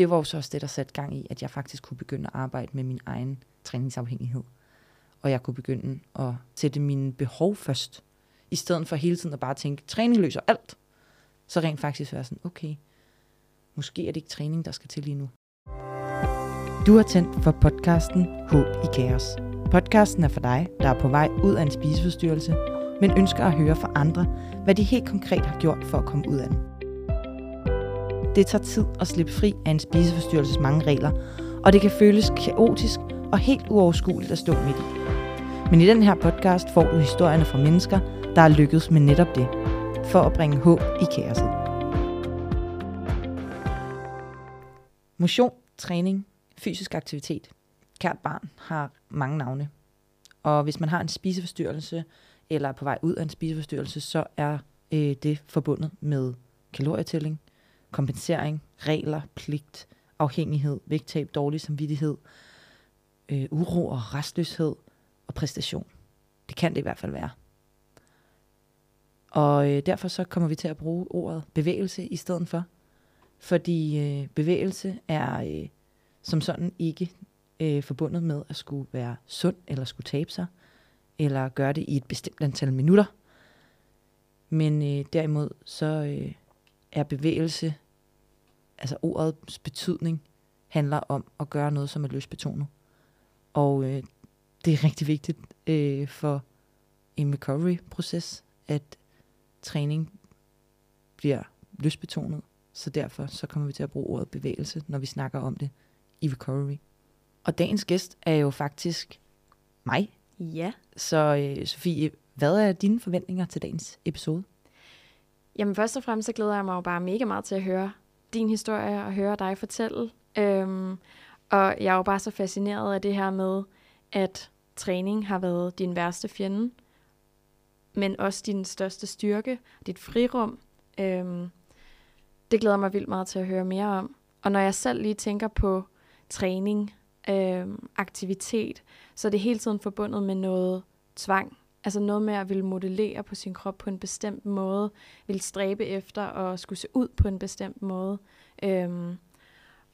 det var jo så også det, der satte gang i, at jeg faktisk kunne begynde at arbejde med min egen træningsafhængighed. Og jeg kunne begynde at sætte mine behov først, i stedet for hele tiden at bare tænke, træning løser alt. Så rent faktisk være sådan, okay, måske er det ikke træning, der skal til lige nu. Du har tændt for podcasten Håb i Kaos. Podcasten er for dig, der er på vej ud af en spiseforstyrrelse, men ønsker at høre fra andre, hvad de helt konkret har gjort for at komme ud af den. Det tager tid at slippe fri af en spiseforstyrrelses mange regler, og det kan føles kaotisk og helt uoverskueligt at stå midt i. Men i den her podcast får du historierne fra mennesker, der er lykkedes med netop det, for at bringe håb i kaoset. Motion, træning, fysisk aktivitet. Kært barn har mange navne. Og hvis man har en spiseforstyrrelse, eller er på vej ud af en spiseforstyrrelse, så er øh, det forbundet med kalorietælling, kompensering, regler, pligt, afhængighed, vægttab, dårlig samvittighed, øh, uro og restløshed og præstation. Det kan det i hvert fald være. Og øh, derfor så kommer vi til at bruge ordet bevægelse i stedet for. Fordi øh, bevægelse er øh, som sådan ikke øh, forbundet med at skulle være sund eller skulle tabe sig, eller gøre det i et bestemt antal minutter. Men øh, derimod så øh, er bevægelse, altså ordets betydning, handler om at gøre noget, som er løsbetonet. Og øh, det er rigtig vigtigt øh, for en recovery-proces, at træning bliver løsbetonet. Så derfor så kommer vi til at bruge ordet bevægelse, når vi snakker om det i recovery. Og dagens gæst er jo faktisk mig. Ja. Så øh, Sofie, hvad er dine forventninger til dagens episode? Jamen først og fremmest så glæder jeg mig jo bare mega meget til at høre din historie og høre dig fortælle. Øhm, og jeg er jo bare så fascineret af det her med, at træning har været din værste fjende, men også din største styrke, dit frirum. Øhm, det glæder mig vildt meget til at høre mere om. Og når jeg selv lige tænker på træning, øhm, aktivitet, så er det hele tiden forbundet med noget tvang. Altså noget med at ville modellere på sin krop på en bestemt måde, ville stræbe efter at skulle se ud på en bestemt måde. Øhm,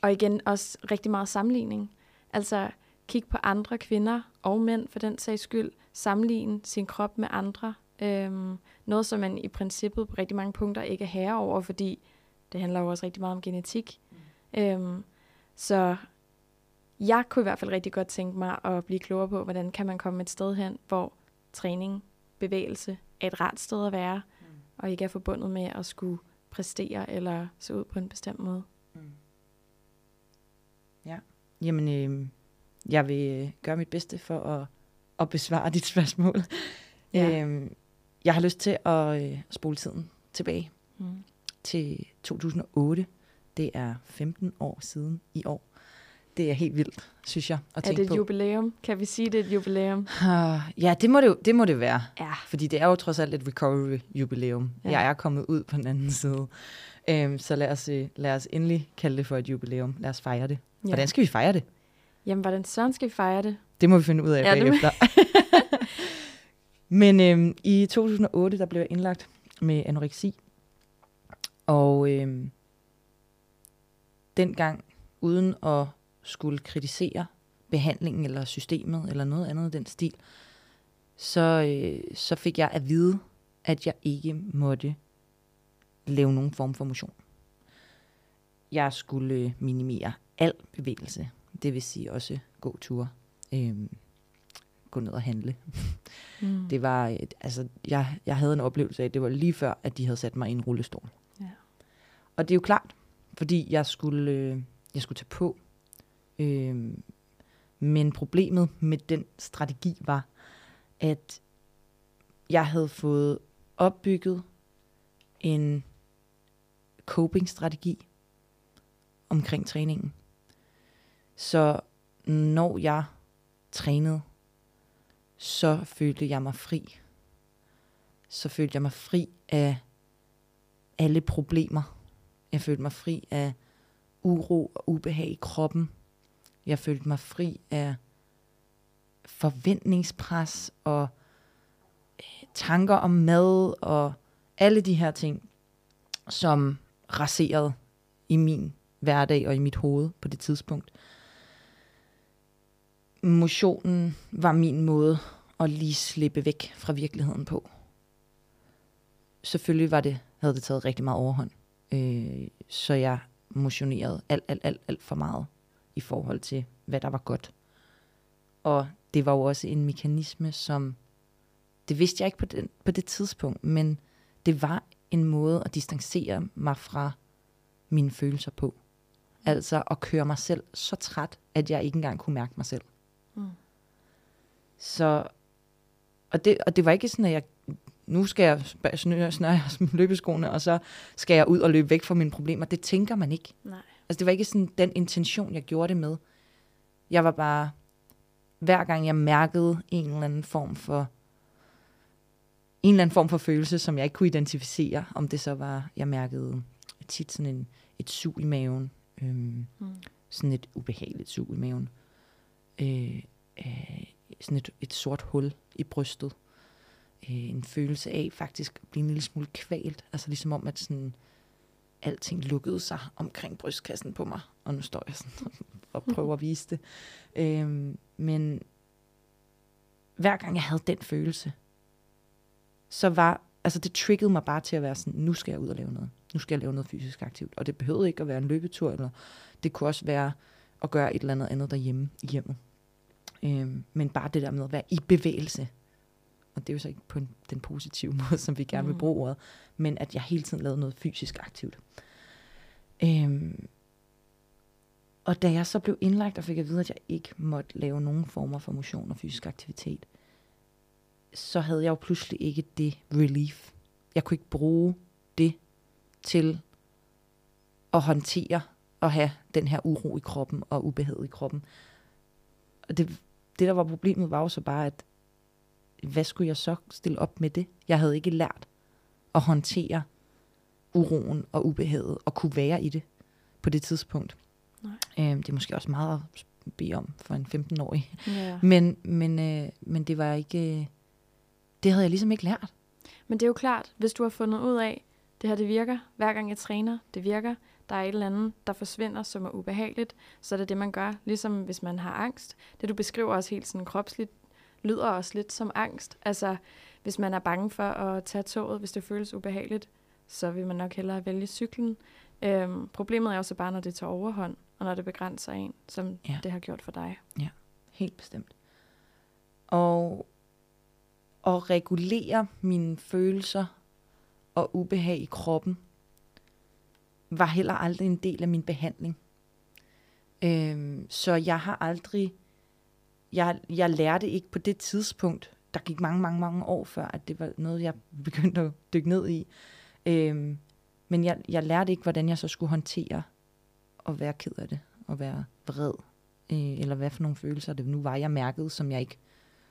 og igen også rigtig meget sammenligning. Altså kig på andre kvinder og mænd for den sags skyld, sammenligne sin krop med andre. Øhm, noget, som man i princippet på rigtig mange punkter ikke er herre over, fordi det handler jo også rigtig meget om genetik. Mm. Øhm, så jeg kunne i hvert fald rigtig godt tænke mig at blive klogere på, hvordan kan man komme et sted hen, hvor træning, bevægelse er et rart sted at være, mm. og ikke er forbundet med at skulle præstere eller se ud på en bestemt måde. Mm. Ja, jamen øh, jeg vil øh, gøre mit bedste for at, at besvare dit spørgsmål. Ja. Øh, jeg har lyst til at øh, spole tiden tilbage mm. til 2008. Det er 15 år siden i år. Det er helt vildt, synes jeg, at Er tænke det et jubilæum? Kan vi sige, det er et jubilæum? Uh, ja, det må det, jo, det må det være. Ja. Fordi det er jo trods alt et recovery-jubilæum. Ja. Jeg er kommet ud på den anden side. Um, så lad os, øh, lad os endelig kalde det for et jubilæum. Lad os fejre det. Ja. Hvordan skal vi fejre det? Jamen, hvordan søren skal vi fejre det? Det må vi finde ud af Ja, bagefter. Men øhm, i 2008, der blev jeg indlagt med anoreksi. Og øhm, dengang, uden at skulle kritisere behandlingen eller systemet eller noget andet i den stil, så, øh, så fik jeg at vide, at jeg ikke måtte lave nogen form for motion. Jeg skulle øh, minimere al bevægelse, det vil sige også gå ture, øhm, gå ned og handle. Mm. Det var, et, altså, jeg, jeg havde en oplevelse af, at det var lige før, at de havde sat mig i en rullestol. Ja. Og det er jo klart, fordi jeg skulle, øh, jeg skulle tage på. Øh, men problemet med den strategi var, at jeg havde fået opbygget en coping-strategi omkring træningen. Så når jeg trænede, så følte jeg mig fri. Så følte jeg mig fri af alle problemer. Jeg følte mig fri af uro og ubehag i kroppen. Jeg følte mig fri af forventningspres og øh, tanker om mad og alle de her ting, som raserede i min hverdag og i mit hoved på det tidspunkt. Motionen var min måde at lige slippe væk fra virkeligheden på. Selvfølgelig var det, havde det taget rigtig meget overhånd. Øh, så jeg motionerede alt, alt, alt, alt for meget i forhold til, hvad der var godt. Og det var jo også en mekanisme, som, det vidste jeg ikke på, den, på det tidspunkt, men det var en måde at distancere mig fra mine følelser på. Altså at køre mig selv så træt, at jeg ikke engang kunne mærke mig selv. Mm. Så, og det, og det var ikke sådan, at jeg, nu skal jeg snøre, snøre løbeskoene, og så skal jeg ud og løbe væk fra mine problemer. Det tænker man ikke. Nej. Altså det var ikke sådan den intention, jeg gjorde det med. Jeg var bare, hver gang jeg mærkede en eller anden form for en eller anden form for følelse, som jeg ikke kunne identificere, om det så var, jeg mærkede tit sådan en, et sug i maven, øhm, mm. sådan et ubehageligt sug i maven, øh, øh, sådan et, et sort hul i brystet, øh, en følelse af faktisk at blive en lille smule kvalt, altså ligesom om, at sådan, alting lukkede sig omkring brystkassen på mig, og nu står jeg sådan og prøver at vise det. Øhm, men hver gang jeg havde den følelse, så var, altså det triggede mig bare til at være sådan, nu skal jeg ud og lave noget. Nu skal jeg lave noget fysisk aktivt. Og det behøvede ikke at være en løbetur, eller det kunne også være at gøre et eller andet andet derhjemme i hjemmet. Øhm, men bare det der med at være i bevægelse. Og det er jo så ikke på en, den positive måde, som vi gerne vil mm. bruge ordet, men at jeg hele tiden lavede noget fysisk aktivt. Øhm, og da jeg så blev indlagt og fik at vide, at jeg ikke måtte lave nogen former for motion og fysisk aktivitet, så havde jeg jo pludselig ikke det relief. Jeg kunne ikke bruge det til at håndtere og have den her uro i kroppen og ubehag i kroppen. Og det, det, der var problemet, var jo så bare, at hvad skulle jeg så stille op med det? Jeg havde ikke lært at håndtere uroen og ubehaget og kunne være i det på det tidspunkt. Nej. Øhm, det er måske også meget at bede om for en 15-årig. Ja. Men, men, øh, men det var ikke... Øh, det havde jeg ligesom ikke lært. Men det er jo klart, hvis du har fundet ud af, det her det virker, hver gang jeg træner, det virker, der er et eller andet, der forsvinder, som er ubehageligt, så er det det, man gør. Ligesom hvis man har angst. Det, du beskriver også helt sådan kropsligt, lyder også lidt som angst. Altså, hvis man er bange for at tage toget, hvis det føles ubehageligt, så vil man nok hellere vælge cyklen. Øhm, problemet er jo så bare, når det tager overhånd, og når det begrænser en, som ja. det har gjort for dig. Ja, helt bestemt. Og at regulere mine følelser og ubehag i kroppen, var heller aldrig en del af min behandling. Øhm, så jeg har aldrig, jeg, jeg lærte ikke på det tidspunkt, der gik mange, mange, mange år før, at det var noget, jeg begyndte at dykke ned i. Øhm, men jeg, jeg lærte ikke, hvordan jeg så skulle håndtere at være ked af det, og være vred, øh, eller hvad for nogle følelser det nu var, jeg mærkede, som jeg ikke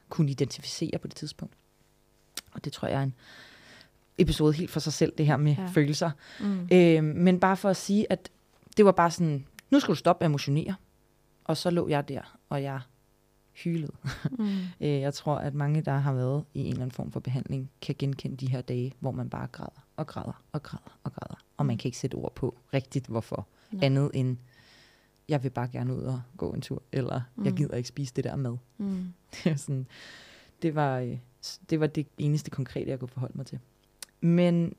kunne identificere på det tidspunkt. Og det tror jeg er en episode helt for sig selv, det her med ja. følelser. Mm. Øh, men bare for at sige, at det var bare sådan, nu skal du stoppe med at emotionere. Og så lå jeg der, og jeg hylede. Mm. øh, jeg tror, at mange, der har været i en eller anden form for behandling, kan genkende de her dage, hvor man bare græder og græder og græder og græder. Og man mm. kan ikke sætte ord på rigtigt, hvorfor. Nej. Andet end, jeg vil bare gerne ud og gå en tur, eller mm. jeg gider ikke spise det der mad. Mm. sådan, det, var, øh, det var det eneste konkrete, jeg kunne forholde mig til. Men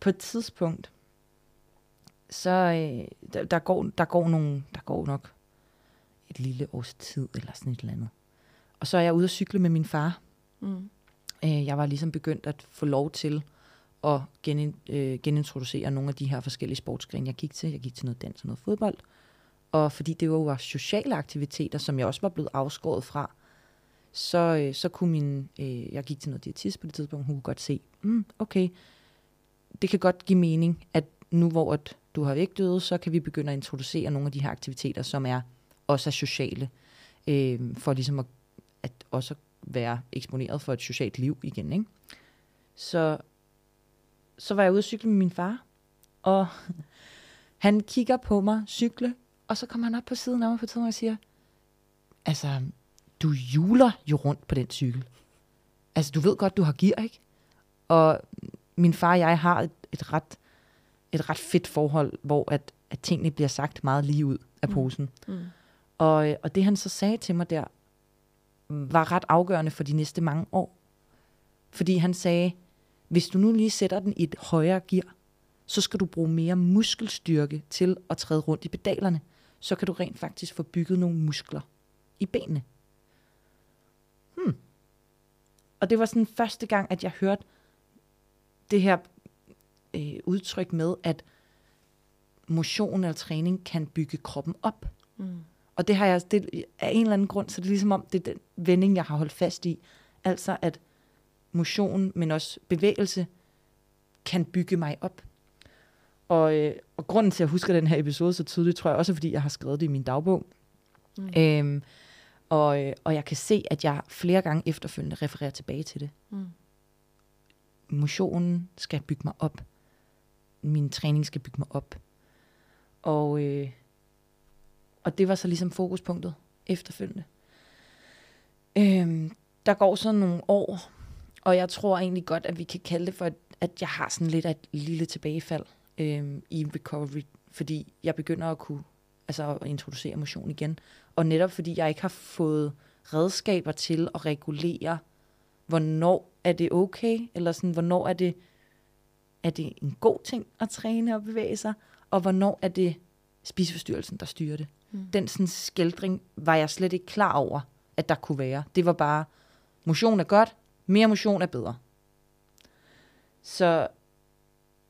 på et tidspunkt, så øh, der, der, går, der, går nogle, der går nok et lille års tid, eller sådan et eller andet. Og så er jeg ude at cykle med min far. Mm. Øh, jeg var ligesom begyndt at få lov til at gen, øh, genintroducere nogle af de her forskellige sportsgrene, jeg gik til. Jeg gik til noget dans og noget fodbold. Og fordi det jo var sociale aktiviteter, som jeg også var blevet afskåret fra, så, øh, så kunne min, øh, jeg gik til noget diætist på det tidspunkt, hun kunne godt se, mm, okay, det kan godt give mening, at nu hvor at du har vægtøvet, så kan vi begynde at introducere nogle af de her aktiviteter, som er også er sociale, øh, for ligesom at, at også være eksponeret for et socialt liv igen. Ikke? Så, så var jeg ude at cykle med min far, og han kigger på mig, cykle, og så kommer han op på siden af mig på tiden og siger, altså, du juler jo rundt på den cykel. Altså, du ved godt, du har gear, ikke? Og min far og jeg har et, et ret et ret fedt forhold, hvor at, at tingene bliver sagt meget lige ud af Mm. posen. Mm. Og, øh, og det han så sagde til mig der, var ret afgørende for de næste mange år. Fordi han sagde, hvis du nu lige sætter den i et højere gear, så skal du bruge mere muskelstyrke til at træde rundt i pedalerne. Så kan du rent faktisk få bygget nogle muskler i benene. Hmm. Og det var sådan første gang, at jeg hørte det her øh, udtryk med, at motion eller træning kan bygge kroppen op. Mm. Og det har jeg, det, af en eller anden grund, så det er ligesom om, det er den vending, jeg har holdt fast i. Altså at motion, men også bevægelse, kan bygge mig op. Og, øh, og grunden til, at jeg husker den her episode så tydeligt, tror jeg også, er, fordi jeg har skrevet det i min dagbog. Mm. Øhm, og, øh, og jeg kan se, at jeg flere gange efterfølgende refererer tilbage til det. Mm. Motionen skal bygge mig op. Min træning skal bygge mig op. Og, øh, og det var så ligesom fokuspunktet efterfølgende. Øhm, der går så nogle år, og jeg tror egentlig godt, at vi kan kalde det for, at, jeg har sådan lidt af et lille tilbagefald øhm, i recovery, fordi jeg begynder at kunne altså at introducere motion igen. Og netop fordi jeg ikke har fået redskaber til at regulere, hvornår er det okay, eller sådan, hvornår er det, er det en god ting at træne og bevæge sig, og hvornår er det spiseforstyrrelsen, der styrer det. Mm. Den sådan skældring var jeg slet ikke klar over, at der kunne være. Det var bare, motion er godt, mere motion er bedre. Så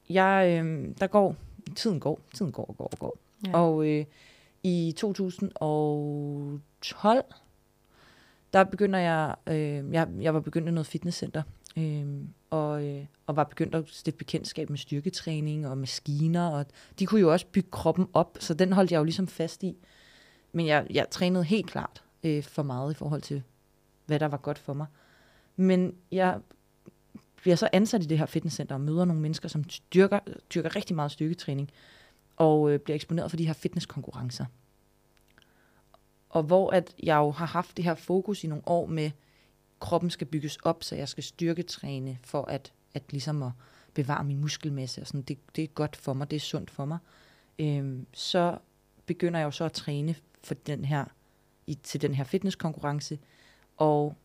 jeg, øh, der går, tiden går, tiden går og går og går. Ja. Og øh, i 2012, der begynder jeg, øh, jeg, jeg var begyndt i noget fitnesscenter, øh, og, øh, og var begyndt at stifte bekendtskab med styrketræning og maskiner, og de kunne jo også bygge kroppen op, så den holdt jeg jo ligesom fast i. Men jeg, jeg trænede helt klart øh, for meget i forhold til, hvad der var godt for mig. Men jeg bliver så ansat i det her fitnesscenter og møder nogle mennesker, som dyrker, dyrker rigtig meget styrketræning, og øh, bliver eksponeret for de her fitnesskonkurrencer. Og hvor at jeg jo har haft det her fokus i nogle år med, kroppen skal bygges op, så jeg skal styrketræne for at, at ligesom at bevare min muskelmasse. Og sådan. Det, det er godt for mig, det er sundt for mig. Øhm, så begynder jeg jo så at træne for den her, i, til den her fitnesskonkurrence. Og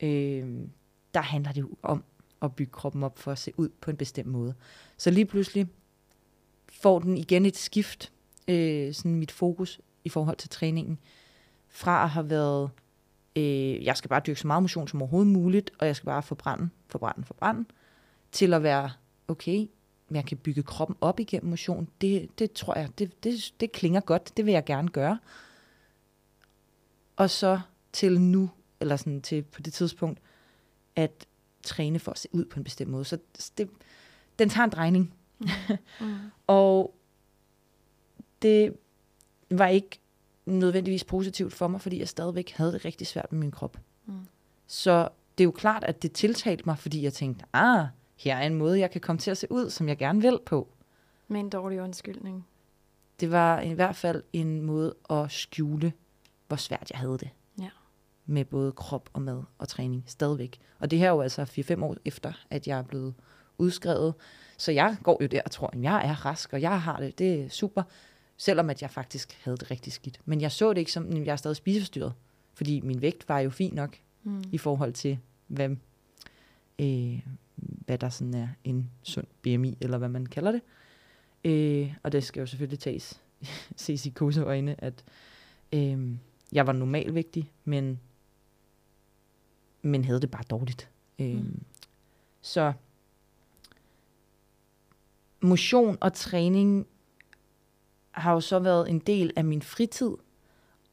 øh, der handler det jo om at bygge kroppen op for at se ud på en bestemt måde. Så lige pludselig får den igen et skift, øh, sådan mit fokus i forhold til træningen, fra at have været, øh, jeg skal bare dyrke så meget motion som overhovedet muligt, og jeg skal bare forbrænde, forbrænde, forbrænde, til at være, okay, men jeg kan bygge kroppen op igennem motion, det, det tror jeg, det, det, det klinger godt, det vil jeg gerne gøre. Og så til nu, eller sådan til på det tidspunkt, at træne for at se ud på en bestemt måde. Så det, den tager en drejning. Mm. Og det var ikke nødvendigvis positivt for mig, fordi jeg stadigvæk havde det rigtig svært med min krop. Mm. Så det er jo klart, at det tiltalte mig, fordi jeg tænkte, ah, her er en måde, jeg kan komme til at se ud, som jeg gerne vil på. Med en dårlig undskyldning. Det var i hvert fald en måde at skjule, hvor svært jeg havde det. Ja. Med både krop og mad og træning stadigvæk. Og det her er jo altså 4-5 år efter, at jeg er blevet udskrevet. Så jeg går jo der og tror, at jeg er rask, og jeg har det, det er super. Selvom at jeg faktisk havde det rigtig skidt. Men jeg så det ikke som, at jeg er stadig spiseforstyrret. Fordi min vægt var jo fin nok Mm. i forhold til, hvad, øh, hvad der sådan er en sund BMI, eller hvad man kalder det. Øh, og det skal jo selvfølgelig tages, ses i koseøjne, at øh, jeg var normalvægtig, men, men havde det bare dårligt. Øh, Mm. Så motion og træning har jo så været en del af min fritid,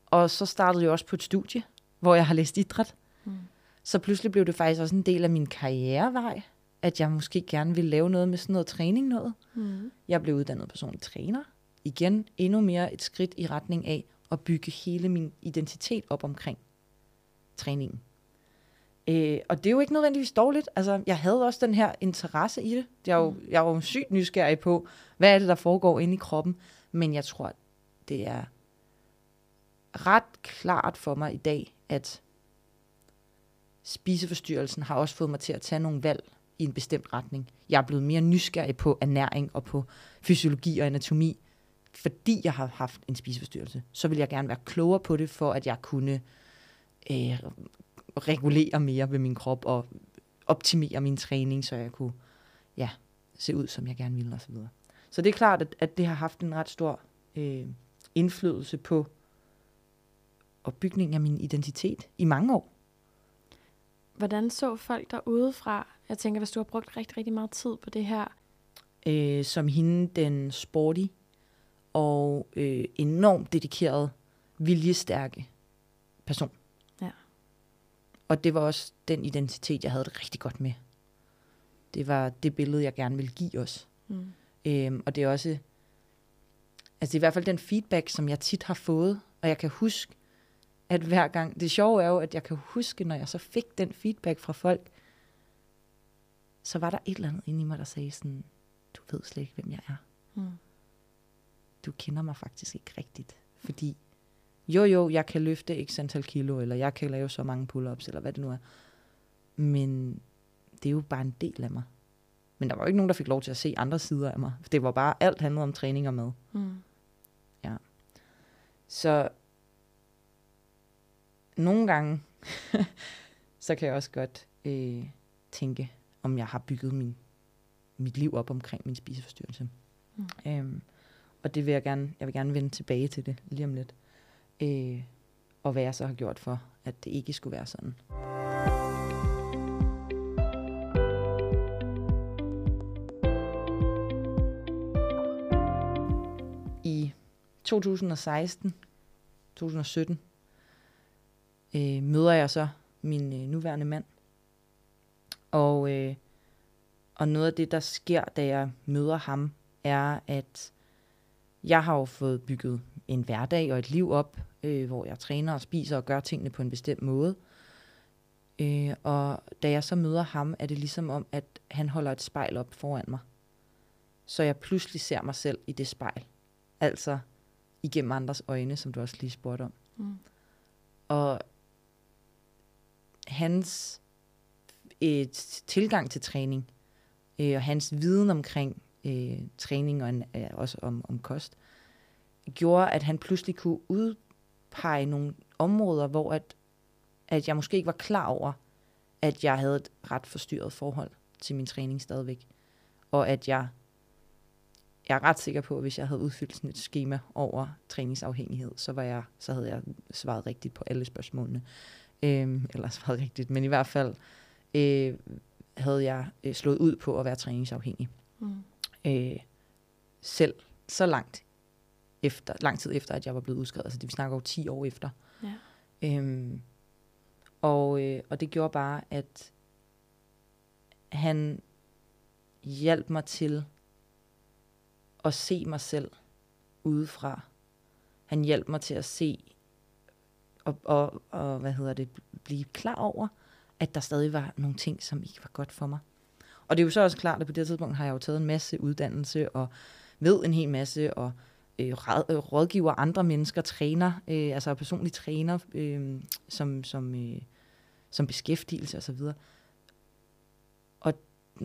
og så startede jeg også på et studie, hvor jeg har læst idræt. Mm. Så pludselig blev det faktisk også en del af min karrierevej, at jeg måske gerne ville lave noget med sådan noget træning noget. Mm. Jeg blev uddannet personlig træner. Igen endnu mere et skridt i retning af at bygge hele min identitet op omkring træningen. Øh, og det er jo ikke nødvendigvis dårligt. Altså, jeg havde også den her interesse i det. Jeg er jo, jeg var jo sygt nysgerrig på, hvad er det, der foregår inde i kroppen. Men jeg tror, det er ret klart for mig i dag, at spiseforstyrrelsen har også fået mig til at tage nogle valg i en bestemt retning. Jeg er blevet mere nysgerrig på ernæring og på fysiologi og anatomi, fordi jeg har haft en spiseforstyrrelse. Så vil jeg gerne være klogere på det, for at jeg kunne øh, regulere mere ved min krop og optimere min træning, så jeg kunne ja, se ud, som jeg gerne ville osv. Så, så det er klart, at, at det har haft en ret stor øh, indflydelse på opbygningen af min identitet i mange år. Hvordan så folk der udefra? Jeg tænker, hvis du har brugt rigtig, rigtig meget tid på det her. Øh, som hende, den sporty og øh, enormt dedikeret, viljestærke person. Ja. Og det var også den identitet, jeg havde det rigtig godt med. Det var det billede, jeg gerne ville give os. Mm. Øhm, og det er også, altså det er i hvert fald den feedback, som jeg tit har fået, og jeg kan huske, at hver gang, det sjove er jo, at jeg kan huske, når jeg så fik den feedback fra folk, så var der et eller andet inde i mig, der sagde sådan, du ved slet ikke, hvem jeg er. Mm. Du kender mig faktisk ikke rigtigt. Fordi, jo jo, jeg kan løfte x antal kilo, eller jeg kan lave så mange pull-ups, eller hvad det nu er. Men det er jo bare en del af mig. Men der var jo ikke nogen, der fik lov til at se andre sider af mig. Det var bare, alt handlede om træning og mad. Mm. Så nogle gange, så kan jeg også godt øh, tænke, om jeg har bygget min, mit liv op omkring min spiseforstyrrelse. Mm. Øhm, og det vil jeg gerne, jeg vil gerne vende tilbage til det lige om lidt. Øh, og hvad jeg så har gjort for, at det ikke skulle være sådan. I 2016, 2017, øh, møder jeg så min øh, nuværende mand. Og, øh, og noget af det, der sker, da jeg møder ham, er, at jeg har jo fået bygget en hverdag og et liv op, øh, hvor jeg træner og spiser og gør tingene på en bestemt måde. Øh, og da jeg så møder ham, er det ligesom om, at han holder et spejl op foran mig. Så jeg pludselig ser mig selv i det spejl. Altså igennem andres øjne, som du også lige spurgte om. Mm. Og hans et tilgang til træning, øh, og hans viden omkring øh, træning og en, øh, også om, om kost, gjorde, at han pludselig kunne udpege nogle områder, hvor at, at jeg måske ikke var klar over, at jeg havde et ret forstyrret forhold til min træning stadigvæk. Og at jeg, jeg er ret sikker på, at hvis jeg havde udfyldt sådan et schema over træningsafhængighed, så, var jeg, så havde jeg svaret rigtigt på alle spørgsmålene. Øhm, eller svaret rigtigt, men i hvert fald øh, havde jeg øh, slået ud på at være træningsafhængig. Mm. Øh, selv så langt efter, lang tid efter, at jeg var blevet udskrevet. Altså det, vi snakker jo 10 år efter. Ja. Øhm, og, øh, og det gjorde bare, at han hjalp mig til at se mig selv udefra. Han hjalp mig til at se og, og, og hvad hedder det, blive klar over, at der stadig var nogle ting, som ikke var godt for mig. Og det er jo så også klart, at på det tidspunkt har jeg jo taget en masse uddannelse og ved en hel masse og øh, rådgiver andre mennesker, træner, øh, altså personlig træner, øh, som, som, øh, som beskæftigelse osv. Og, og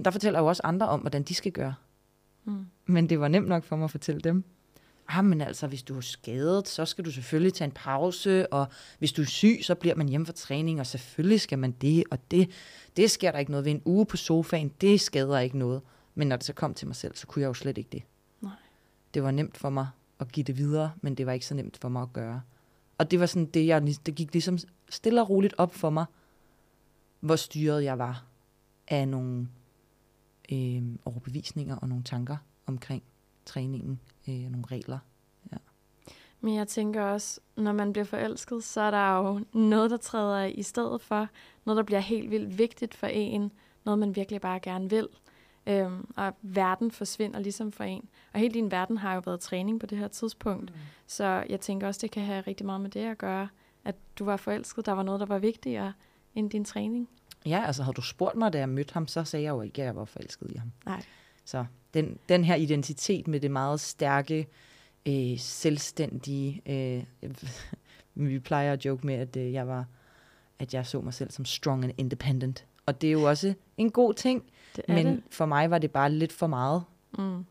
der fortæller jeg jo også andre om, hvordan de skal gøre. Mm. Men det var nemt nok for mig at fortælle dem. Ah, men altså, hvis du er skadet, så skal du selvfølgelig tage en pause, og hvis du er syg, så bliver man hjemme for træning, og selvfølgelig skal man det, og det, det sker der ikke noget ved. En uge på sofaen, det skader ikke noget. Men når det så kom til mig selv, så kunne jeg jo slet ikke det. Nej. Det var nemt for mig at give det videre, men det var ikke så nemt for mig at gøre. Og det var sådan det, jeg, det gik ligesom stille og roligt op for mig, hvor styret jeg var af nogle øh, overbevisninger og nogle tanker omkring træningen, øh, nogle regler. Ja. Men jeg tænker også, når man bliver forelsket, så er der jo noget, der træder i stedet for. Noget, der bliver helt vildt vigtigt for en. Noget, man virkelig bare gerne vil. Øhm, og verden forsvinder ligesom for en. Og hele din verden har jo været træning på det her tidspunkt. Mm. Så jeg tænker også, det kan have rigtig meget med det at gøre. At du var forelsket, der var noget, der var vigtigere end din træning. Ja, altså havde du spurgt mig, da jeg mødte ham, så sagde jeg jo ikke, at jeg var forelsket i ham. Nej. Så den, den her identitet med det meget stærke, øh, selvstændige, øh, vi plejer at joke med, at øh, jeg var, at jeg så mig selv som strong and independent. Og det er jo også en god ting, men det. for mig var det bare lidt for meget. Mm.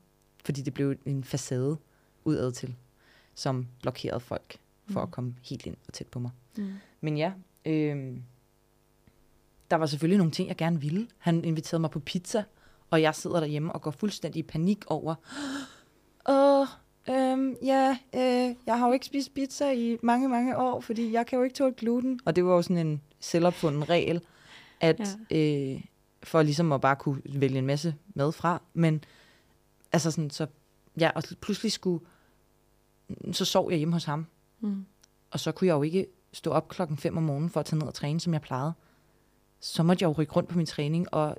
fordi det blev en facade udad til, som blokerede folk for Mm. at komme helt ind og tæt på mig. Mm. Men ja, øh, der var selvfølgelig nogle ting, jeg gerne ville. Han inviterede mig på pizza, og jeg sidder derhjemme og går fuldstændig i panik over, åh, øhm, ja, øh, jeg har jo ikke spist pizza i mange, mange år, fordi jeg kan jo ikke tåle gluten. Og det var jo sådan en selvopfunden regel, at ja. øh, for ligesom at bare kunne vælge en masse mad fra, men altså sådan, så, ja, og pludselig skulle, så sov jeg hjemme hos ham, Mm. og så kunne jeg jo ikke stå op klokken 5 om morgenen for at tage ned og træne, som jeg plejede. Så måtte jeg jo rykke rundt på min træning, og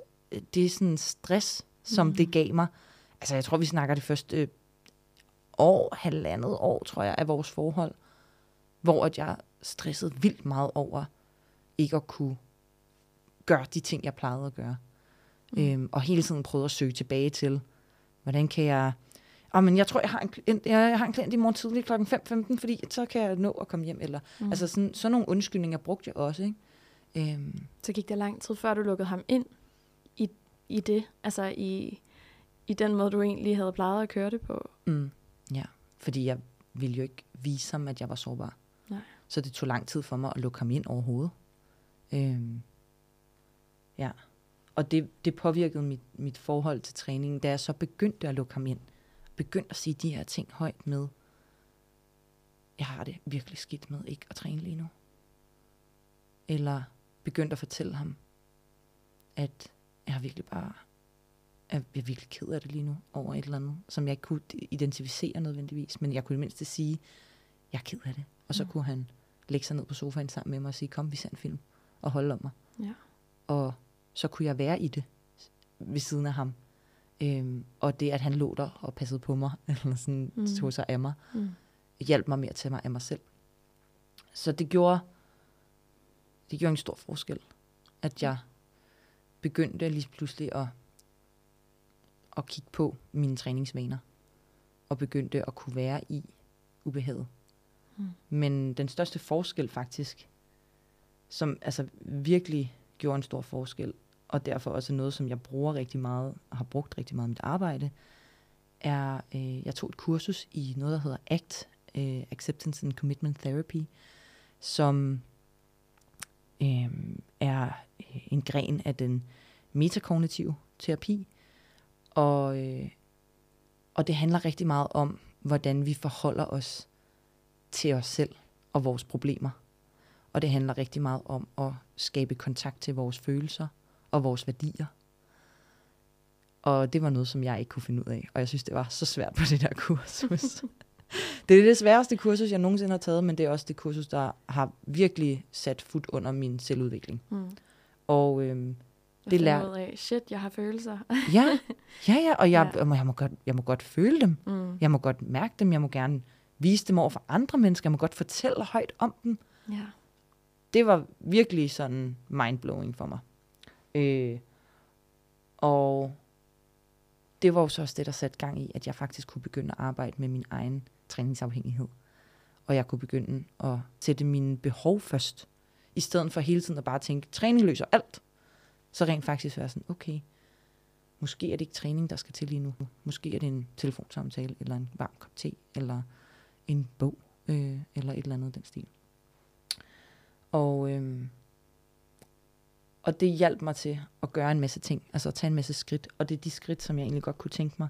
det er sådan en stress, som Mm. det gav mig. Altså, jeg tror, vi snakker det første øh, år, halvandet år, tror jeg, af vores forhold, hvor at jeg stressede vildt meget over ikke at kunne gøre de ting, jeg plejede at gøre. Mm. Øhm, og hele tiden prøvede at søge tilbage til, hvordan kan jeg... Oh, men jeg tror, jeg har en, klient, jeg har en klient i morgen tidlig kl. 5.15, fordi så kan jeg nå at komme hjem. Eller, Mm. Altså sådan, sådan nogle undskyldninger brugte jeg også. Ikke? Øhm, Så gik der lang tid, før du lukkede ham ind i, det, altså i, i den måde, du egentlig havde plejet at køre det på. mm, ja, fordi jeg ville jo ikke vise ham, at jeg var sårbar. Nej. Så det tog lang tid for mig at lukke ham ind overhovedet. Øhm, ja, og det, det påvirkede mit, mit forhold til træningen, da jeg så begyndte at lukke ham ind. Begyndte at sige de her ting højt med, jeg har det virkelig skidt med ikke at træne lige nu. Eller begyndte at fortælle ham, at jeg har virkelig bare, jeg er virkelig ked af det lige nu, over et eller andet, som jeg ikke kunne identificere nødvendigvis, men jeg kunne i mindste sige, jeg er ked af det. Og så Mm. kunne han lægge sig ned på sofaen sammen med mig og sige, kom, vi ser en film, og holde om mig. Ja. Og så kunne jeg være i det ved siden af ham. Øhm, og det, at han lå der og passede på mig, eller sådan Mm. tog sig af mig, Mm. hjalp mig at tage mig af mig selv. Så det gjorde, det gjorde en stor forskel, at jeg begyndte lige pludselig at, at kigge på mine træningsvaner, og begyndte at kunne være i ubehaget. Mm. Men den største forskel faktisk, som altså virkelig gjorde en stor forskel, og derfor også noget, som jeg bruger rigtig meget, og har brugt rigtig meget i mit arbejde, er, øh, jeg tog et kursus i noget, der hedder ACT, øh, Acceptance and Commitment Therapy, som Øhm, øh, er en gren af den metakognitive terapi, og, øh, og det handler rigtig meget om, hvordan vi forholder os til os selv og vores problemer. Og det handler rigtig meget om at skabe kontakt til vores følelser og vores værdier. Og det var noget, som jeg ikke kunne finde ud af. Og jeg synes, det var så svært på det der kursus det er det sværeste kursus, jeg nogensinde har taget, men det er også det kursus, der har virkelig sat fod under min selvudvikling. Mm. Og øhm, Jeg Det det lær- ud af, shit, jeg har følelser. ja, ja, ja, og jeg, Ja. ja. Jeg, må godt, jeg må godt føle dem. mm. Jeg må godt mærke dem. Jeg må gerne vise dem over for andre mennesker. Jeg må godt fortælle højt om dem. Ja. det var virkelig sådan mindblowing for mig. Øh, og det var jo så også det, der satte gang i, at jeg faktisk kunne begynde at arbejde med min egen træningsafhængighed. Og jeg kunne begynde at sætte mine behov først, i stedet for hele tiden at bare tænke, træning løser alt. Så rent faktisk være sådan, okay, måske er det ikke træning, der skal til lige nu. Måske er det en telefonsamtale, eller en varm kop te, eller en bog, øh, eller et eller andet i den stil. Og, øh, og det hjalp mig til at gøre en masse ting, altså at tage en masse skridt. Og det er de skridt, som jeg egentlig godt kunne tænke mig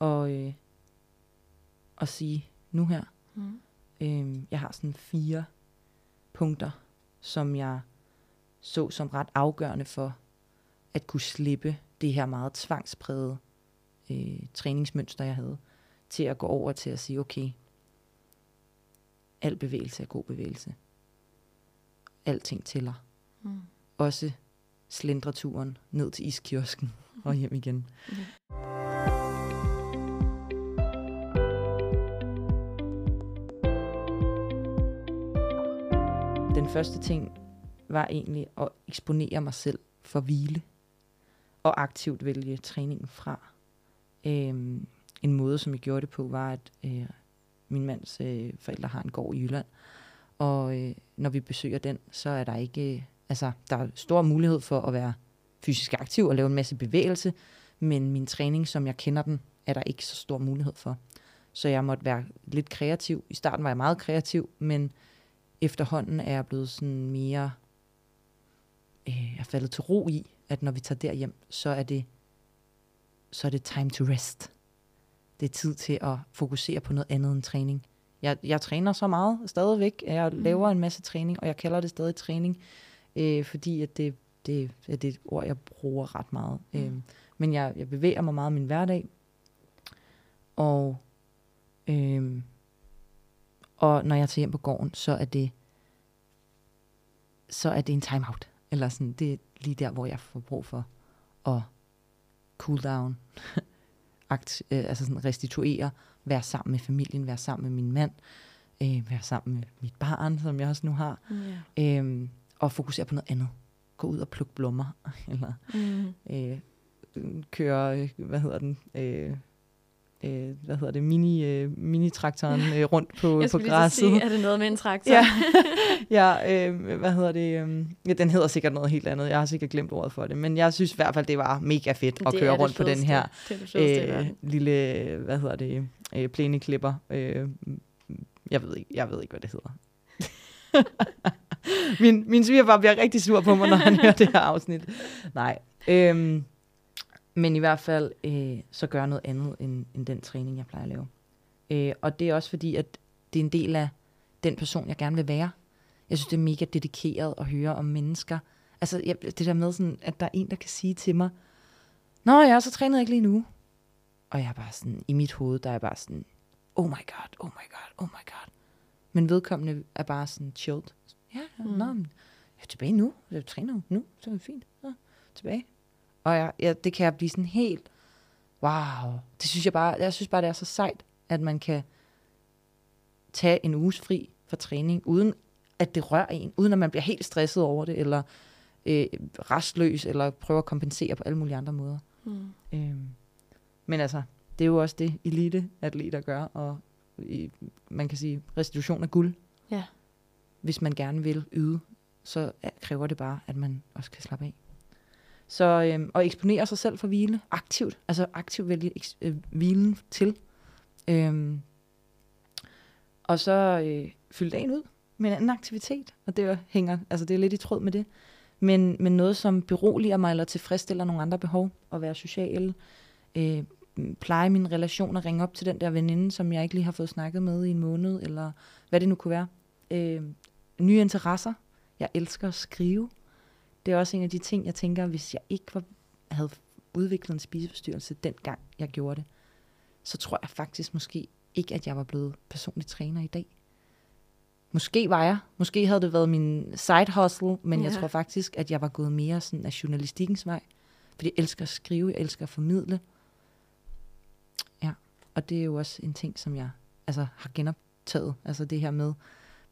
at, øh, at sige nu her. Mm. Øhm, jeg har sådan fire punkter, som jeg så som ret afgørende for at kunne slippe det her meget tvangsprægede øh, træningsmønster, jeg havde, til at gå over til at sige, okay, al bevægelse er god bevægelse. Alting tæller. Mm. Også slendreturen ned til iskiosken og hjem igen. Ja. Den første ting var egentlig at eksponere mig selv for hvile og aktivt vælge træningen fra. Øhm, en måde, som jeg gjorde det på, var, at øh, min mands øh, forældre har en gård i Jylland, og øh, når vi besøger den, så er der ikke, øh, altså der er stor mulighed for at være fysisk aktiv og lave en masse bevægelse, men min træning, som jeg kender den, er der ikke så stor mulighed for. Så jeg måtte være lidt kreativ. I starten var jeg meget kreativ, men efterhånden er jeg blevet sådan mere, øh, jeg er faldet til ro i, at når vi tager derhjem, så er det, så er det time to rest. Det er tid til at fokusere på noget andet end træning. Jeg, jeg træner så meget stadigvæk. Jeg laver en masse træning, og jeg kalder det stadig træning, øh, fordi at det, det, det er et ord, jeg bruger ret meget. Mm. Øh, men jeg, jeg bevæger mig meget i min hverdag. Og, øh, og når jeg tager hjem på gården, så er det så er det en timeout. Eller sådan, det er lige der, hvor jeg får brug for at cool down, akt, øh, altså sådan restituere, være sammen med familien, være sammen med min mand, øh, være sammen med mit barn, som jeg også nu har, yeah. øh, og fokusere på noget andet. Gå ud og plukke blommer, eller mm. øh, køre, øh, hvad hedder den, øh, øh, hvad hedder det, mini, øh, mini-traktoren øh, rundt på, jeg på græsset. Sige, er det noget med en traktor? ja, ja øh, hvad hedder det, øh, ja, den hedder sikkert noget helt andet, jeg har sikkert glemt ordet for det, men jeg synes i hvert fald, det var mega fedt at det køre rundt på den her det det øh, lille, hvad hedder det, øh, plæneklipper. Øh, jeg ved ikke, jeg ved ikke, hvad det hedder. min, min svigerfar bliver rigtig sur på mig, når han hører det her afsnit. Nej. Øhm, men i hvert fald, øh, så gør noget andet end, end den træning, jeg plejer at lave. Øh, og det er også fordi, at det er en del af den person, jeg gerne vil være. Jeg synes, det er mega dedikeret at høre om mennesker. Altså jeg, det der med, sådan, at der er en, der kan sige til mig, Nå ja, så træner jeg ikke lige nu. Og jeg er bare sådan, i mit hoved, der er bare sådan, oh my god, oh my god, oh my god. Men vedkommende er bare sådan chilled. Ja, ja mm. nå, jeg er tilbage nu. Jeg træner nu, så er det fint. Ja, tilbage. Og jeg, jeg, det kan jeg blive sådan helt, wow. Det synes jeg bare, jeg synes bare, det er så sejt, at man kan tage en uges fri for træning, uden at det rører en, uden at man bliver helt stresset over det, eller øh, restløs, eller prøver at kompensere på alle mulige andre måder. Mm. Øhm, men altså, det er jo også det, elite atleter gør, og i, man kan sige, restitution af guld. Ja. Hvis man gerne vil yde, så kræver det bare, at man også kan slappe af. Så øh, at eksponere sig selv for hvile aktivt, altså aktivt vælge øh, hvilen til. Øh, og så øh, fylde dagen ud med en anden aktivitet, og det hænger, altså det er lidt i tråd med det. Men, men noget, som beroliger mig eller tilfredsstiller nogle andre behov, at være social, øh, pleje mine relationer, ringe op til den der veninde, som jeg ikke lige har fået snakket med i en måned, eller hvad det nu kunne være. Øh, nye interesser. Jeg elsker at skrive. Det er også en af de ting, jeg tænker, hvis jeg ikke var, havde udviklet en spiseforstyrrelse dengang, jeg gjorde det, så tror jeg faktisk måske ikke, at jeg var blevet personlig træner i dag. Måske var jeg. Måske havde det været min side hustle, men ja. jeg tror faktisk, at jeg var gået mere sådan af journalistikkens vej. Fordi jeg elsker at skrive, jeg elsker at formidle. Ja, og det er jo også en ting, som jeg altså, har genoptaget. Altså det her med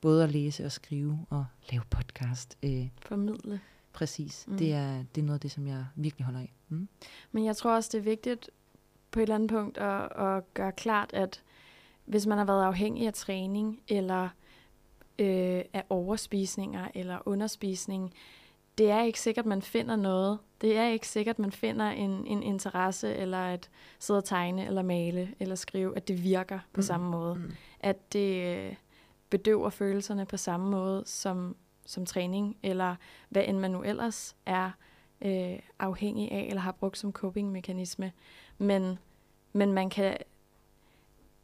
både at læse og skrive og lave podcast. Øh, formidle. Præcis. Mm. Det, er, det er noget af det, som jeg virkelig holder af. Mm. Men jeg tror også, det er vigtigt på et eller andet punkt at, at gøre klart, at hvis man har været afhængig af træning, eller øh, af overspisninger, eller underspisning, det er ikke sikkert, man finder noget. Det er ikke sikkert, man finder en, en interesse, eller at sidde og tegne, eller male, eller skrive, at det virker på mm. samme måde. Mm. At det øh, bedøver følelserne på samme måde, som som træning, eller hvad end man nu ellers er øh, afhængig af, eller har brugt som coping-mekanisme. Men, men man kan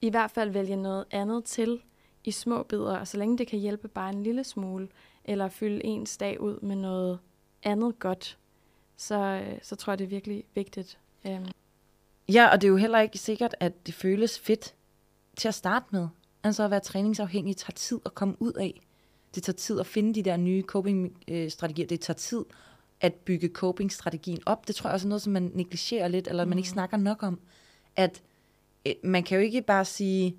i hvert fald vælge noget andet til i små bidder, og så længe det kan hjælpe bare en lille smule, eller fylde ens dag ud med noget andet godt, så, øh, så tror jeg, det er virkelig vigtigt. Um. Ja, og det er jo heller ikke sikkert, at det føles fedt til at starte med. Altså at være træningsafhængig tager tid at komme ud af. Det tager tid at finde de der nye coping-strategier. Det tager tid at bygge coping-strategien op. Det tror jeg også er noget, som man negligerer lidt, eller mm. man ikke mm. snakker nok om. At øh, man kan jo ikke bare sige,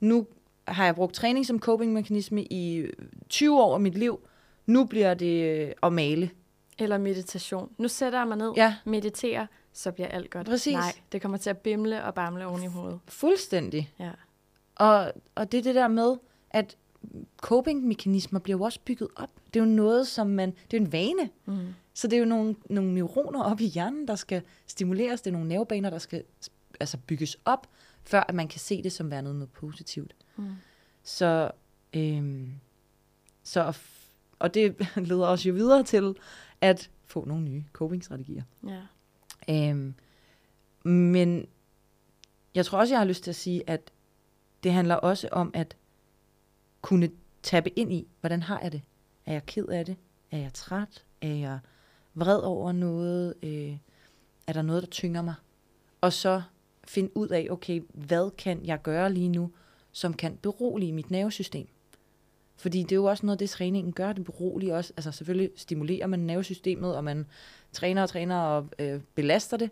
nu har jeg brugt træning som coping-mekanisme i 20 år af mit liv, nu bliver det øh, at male. Eller meditation. Nu sætter jeg mig ned, ja. mediterer, så bliver alt godt. Præcis. Nej, det kommer til at bimle og bamle oven i hovedet. Fuldstændig. Ja. Og, og det er det der med, at coping-mekanismer bliver jo også bygget op. Det er jo noget, som man... Det er en vane. Mm. Så det er jo nogle, nogle neuroner op i hjernen, der skal stimuleres. Det er nogle nervebaner, der skal altså bygges op, før at man kan se det som værende noget positivt. Mm. Så, øhm, så og det leder os jo videre til at få nogle nye coping-strategier. Ja. Øhm, men jeg tror også, jeg har lyst til at sige, at det handler også om at kunne tappe ind i, hvordan har jeg det? Er jeg ked af det? Er jeg træt? Er jeg vred over noget? Øh, er der noget, der tynger mig? Og så finde ud af, okay, hvad kan jeg gøre lige nu, som kan berolige mit nervesystem? Fordi det er jo også noget, det træningen gør, det beroliger også. Altså selvfølgelig stimulerer man nervesystemet, og man træner og træner og øh, belaster det,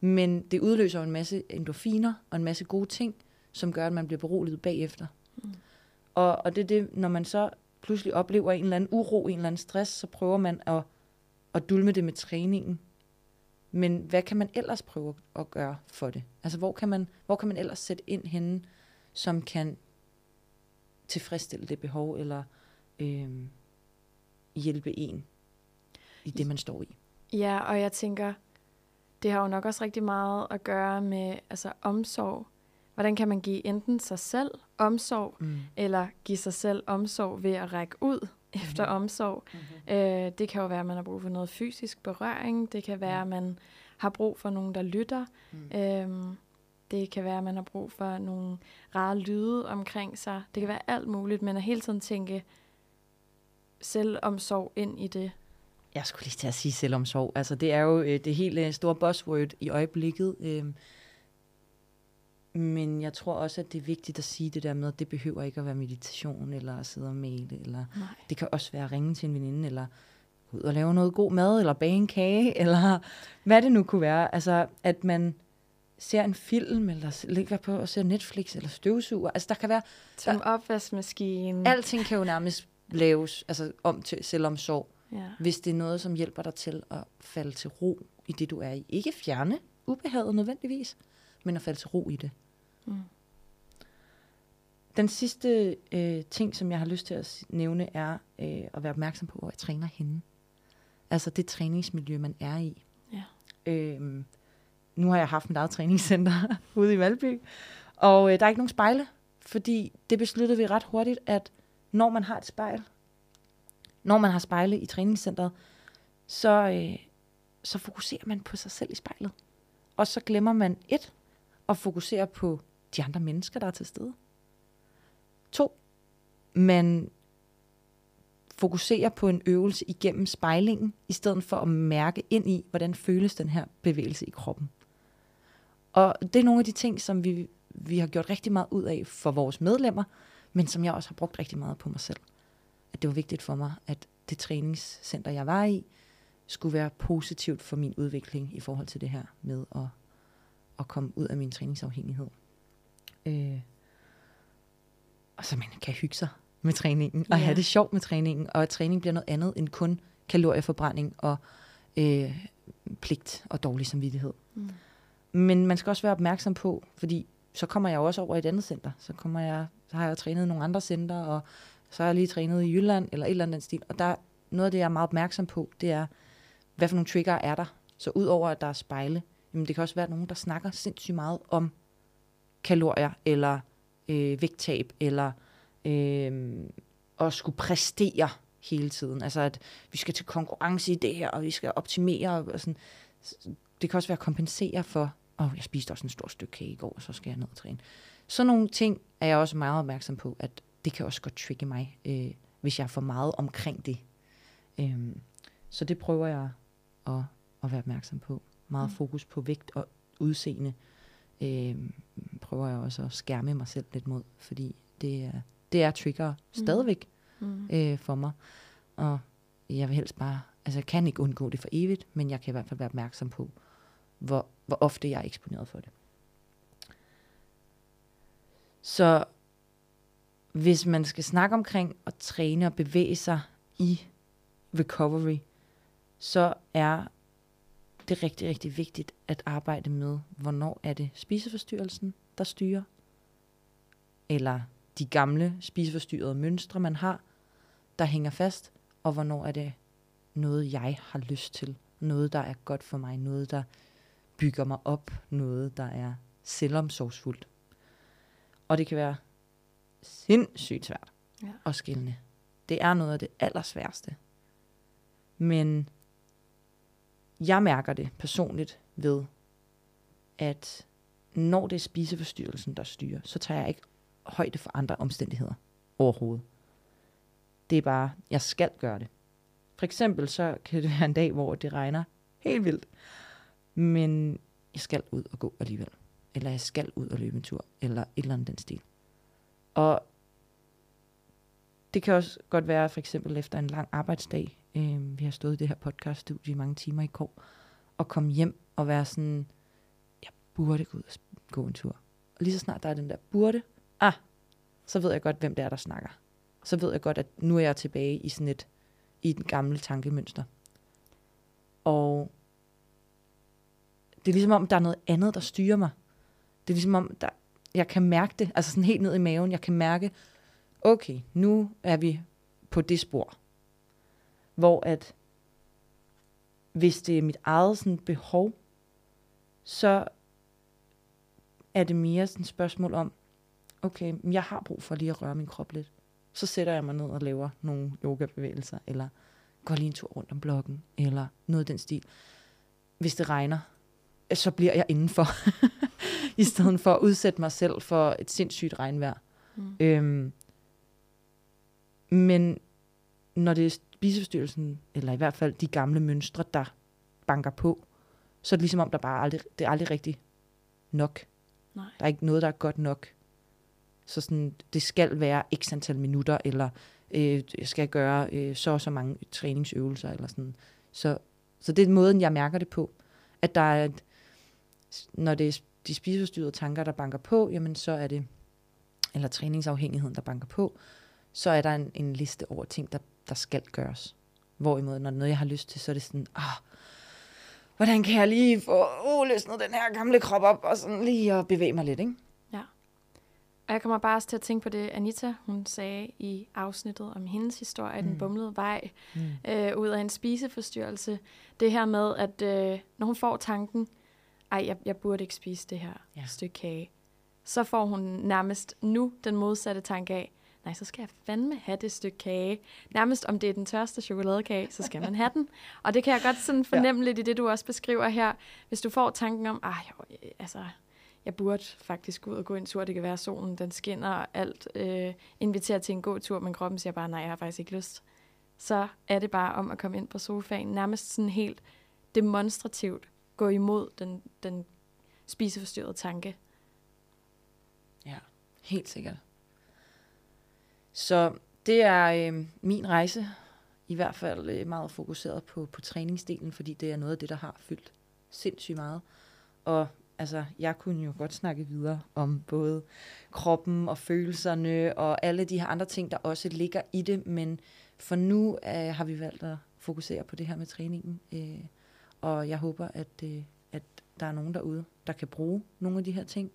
men det udløser en masse endorfiner og en masse gode ting, som gør, at man bliver beroliget bagefter. Mm. Og, og det er det, når man så pludselig oplever en eller anden uro, en eller anden stress, så prøver man at, at dulme det med træningen. Men hvad kan man ellers prøve at gøre for det? Altså, hvor kan man, hvor kan man ellers sætte ind henne, som kan tilfredsstille det behov, eller øh, hjælpe en i det, man står i? Ja, og jeg tænker, det har jo nok også rigtig meget at gøre med altså, omsorg. Hvordan kan man give enten sig selv omsorg, mm. eller give sig selv omsorg ved at række ud mm. efter omsorg. Mm-hmm. Øh, det kan jo være, at man har brug for noget fysisk berøring. Det kan være, mm. at man har brug for nogen, der lytter. Mm. Øhm, det kan være, at man har brug for nogle rare lyde omkring sig. Det kan være alt muligt, men at hele tiden tænke selvomsorg ind i det. Jeg skulle lige til at sige selvomsorg. Altså, det er jo øh, det helt øh, store buzzword i øjeblikket. Øh, men jeg tror også, at det er vigtigt at sige det der med, at det behøver ikke at være meditation, eller at sidde og male, eller Nej. det kan også være at ringe til en veninde, eller gå ud og lave noget god mad, eller bage en kage, eller hvad det nu kunne være. Altså, at man ser en film, eller ligger på og ser Netflix, eller støvsuger. Altså, der kan være... Som opvaskemaskine. Alting kan jo nærmest laves altså, om til selvomsorg, ja. hvis det er noget, som hjælper dig til at falde til ro i det, du er i. Ikke fjerne ubehaget nødvendigvis, men at falde til ro i det. Mm. Den sidste øh, ting, som jeg har lyst til at nævne, er øh, at være opmærksom på, hvor jeg træner henne. Altså det træningsmiljø, man er i. Ja. Øhm, nu har jeg haft mit eget træningscenter ude i Valby, og øh, der er ikke nogen spejle, fordi det besluttede vi ret hurtigt, at når man har et spejl, når man har spejle i træningscenteret, så, øh, så fokuserer man på sig selv i spejlet. Og så glemmer man et, at fokusere på de andre mennesker, der er til stede. To, man fokuserer på en øvelse igennem spejlingen, i stedet for at mærke ind i, hvordan føles den her bevægelse i kroppen. Og det er nogle af de ting, som vi, vi har gjort rigtig meget ud af for vores medlemmer, men som jeg også har brugt rigtig meget på mig selv. At det var vigtigt for mig, at det træningscenter, jeg var i, skulle være positivt for min udvikling i forhold til det her med at, at komme ud af min træningsafhængighed. Øh, og så man kan hygge sig med træningen, og ja. have det sjovt med træningen, og at træning bliver noget andet end kun kalorieforbrænding og øh, pligt og dårlig samvittighed. Mm. Men man skal også være opmærksom på, fordi så kommer jeg også over i et andet center. Så, kommer jeg, så har jeg trænet nogle andre center, og så har jeg lige trænet i Jylland, eller et eller andet stil. Og der, noget af det, jeg er meget opmærksom på, det er, hvad for nogle trigger er der? Så udover at der er spejle, jamen det kan også være nogen, der snakker sindssygt meget om kalorier, eller øh, vægttab, eller øh, at skulle præstere hele tiden. Altså at vi skal til konkurrence i det her, og vi skal optimere. Og sådan. Det kan også være at kompensere for, åh, oh, jeg spiste også en stor stykke kage i går, og så skal jeg ned og træne. Sådan nogle ting er jeg også meget opmærksom på, at det kan også godt trigge mig, øh, hvis jeg er for meget omkring det. Øh, så det prøver jeg at, at være opmærksom på. Meget mm. fokus på vægt og udseende øh, prøver jeg også at skærme mig selv lidt mod, fordi det er, det er trigger mm. stadigvæk mm. øh, for mig. Og jeg vil helst bare, altså jeg kan ikke undgå det for evigt, men jeg kan i hvert fald være opmærksom på, hvor, hvor ofte jeg er eksponeret for det. Så hvis man skal snakke omkring at træne og bevæge sig i recovery, så er det rigtig, rigtig vigtigt at arbejde med, hvornår er det spiseforstyrrelsen, der styrer, eller de gamle spiseforstyrrede mønstre, man har, der hænger fast, og hvornår er det noget, jeg har lyst til, noget, der er godt for mig, noget, der bygger mig op, noget, der er selvomsorgsfuldt. Og det kan være sindssygt svært Ja. at skille. Det er noget af det allersværeste. Men jeg mærker det personligt ved, at når det er spiseforstyrrelsen, der styrer, så tager jeg ikke højde for andre omstændigheder overhovedet. Det er bare, jeg skal gøre det. For eksempel så kan det være en dag, hvor det regner helt vildt. Men jeg skal ud og gå alligevel. Eller jeg skal ud og løbe en tur. Eller et eller andet den stil. Og det kan også godt være for eksempel efter en lang arbejdsdag. Øh, vi har stået i det her podcaststudie i mange timer i går. Og komme hjem og være sådan, jeg burde gå ud og gå en tur. Og lige så snart der er den der burde, ah, så ved jeg godt, hvem det er, der snakker. Så ved jeg godt, at nu er jeg tilbage i sådan et, i den gamle tankemønster. Og det er ligesom om, der er noget andet, der styrer mig. Det er ligesom om, der, jeg kan mærke det, altså sådan helt ned i maven. Jeg kan mærke, okay, nu er vi på det spor. Hvor at, hvis det er mit eget sådan behov, så er det mere sådan et spørgsmål om, okay, jeg har brug for lige at røre min krop lidt. Så sætter jeg mig ned og laver nogle yogabevægelser, eller går lige en tur rundt om blokken, eller noget af den stil. Hvis det regner, så bliver jeg indenfor, i stedet for at udsætte mig selv for et sindssygt regnvejr. Mm. Øhm, men når det er spiseforstyrrelsen, eller i hvert fald de gamle mønstre, der banker på, så er det ligesom om, der bare aldrig, det er aldrig rigtig nok. Nej. Der er ikke noget, der er godt nok. Så sådan, det skal være x antal minutter, eller øh, jeg skal gøre øh, så og så mange træningsøvelser, eller sådan. Så, så det er måden, jeg mærker det på. At der er, et, når det er de spiseforstyrrede tanker, der banker på, jamen så er det, eller træningsafhængigheden, der banker på, så er der en, en liste over ting, der, der skal gøres. Hvorimod, når det er noget, jeg har lyst til, så er det sådan, ah, hvordan kan jeg lige få uh, løsnet den her gamle krop op, og sådan lige at bevæge mig lidt, ikke? Og jeg kommer bare også til at tænke på det, Anita, hun sagde i afsnittet om hendes historie, mm. den bumlede vej, Mm. øh, ud af en spiseforstyrrelse. Det her med, at øh, når hun får tanken, ej, jeg, jeg burde ikke spise det her Ja. ja. stykke kage, så får hun nærmest nu den modsatte tanke af, nej, så skal jeg fandme have det stykke kage. Nærmest om det er den tørste chokoladekage, så skal man have den. Og det kan jeg godt sådan fornemme ja. lidt i det, du også beskriver her. Hvis du får tanken om, jo, altså, jeg burde faktisk ud og gå en tur. Det kan være, solen den skinner og alt. Øh, inviterer til en god tur, men kroppen siger bare, nej, jeg har faktisk ikke lyst. Så er det bare om at komme ind på sofaen. Nærmest sådan helt demonstrativt gå imod den, den spiseforstyrrede tanke. Ja, helt sikkert. Så det er øh, min rejse, i hvert fald øh, meget fokuseret på, på træningsdelen, fordi det er noget af det, der har fyldt sindssygt meget. Og altså, jeg kunne jo godt snakke videre om både kroppen og følelserne og alle de her andre ting, der også ligger i det, men for nu øh, har vi valgt at fokusere på det her med træningen, øh, og jeg håber, at, øh, at der er nogen derude, der kan bruge nogle af de her ting.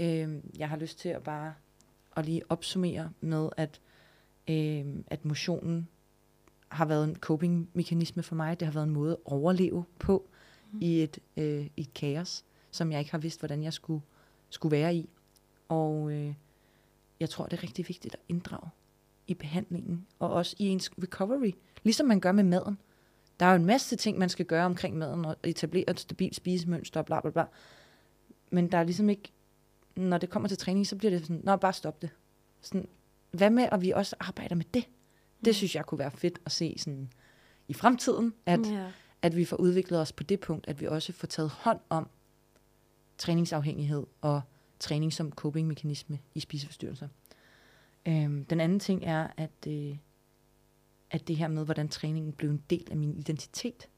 Øh, jeg har lyst til at bare at lige opsummere med, at, øh, at motionen har været en coping-mekanisme for mig. Det har været en måde at overleve på mm. i, et, øh, i et kaos, som jeg ikke har vidst, hvordan jeg skulle, skulle være i. Og øh, jeg tror, det er rigtig vigtigt at inddrage i behandlingen, og også i ens recovery, ligesom man gør med maden. Der er jo en masse ting, man skal gøre omkring maden, og etablere et stabilt spisemønster, og bla bla bla. Men der er ligesom ikke, når det kommer til træning, så bliver det sådan, nå, bare stop det. Sådan, hvad med, at vi også arbejder med det? Det synes jeg kunne være fedt at se sådan i fremtiden, at, ja. at vi får udviklet os på det punkt, at vi også får taget hånd om træningsafhængighed og træning som coping-mekanisme i spiseforstyrrelser. Øhm, den anden ting er, at, øh, at det her med, hvordan træningen blev en del af min identitet,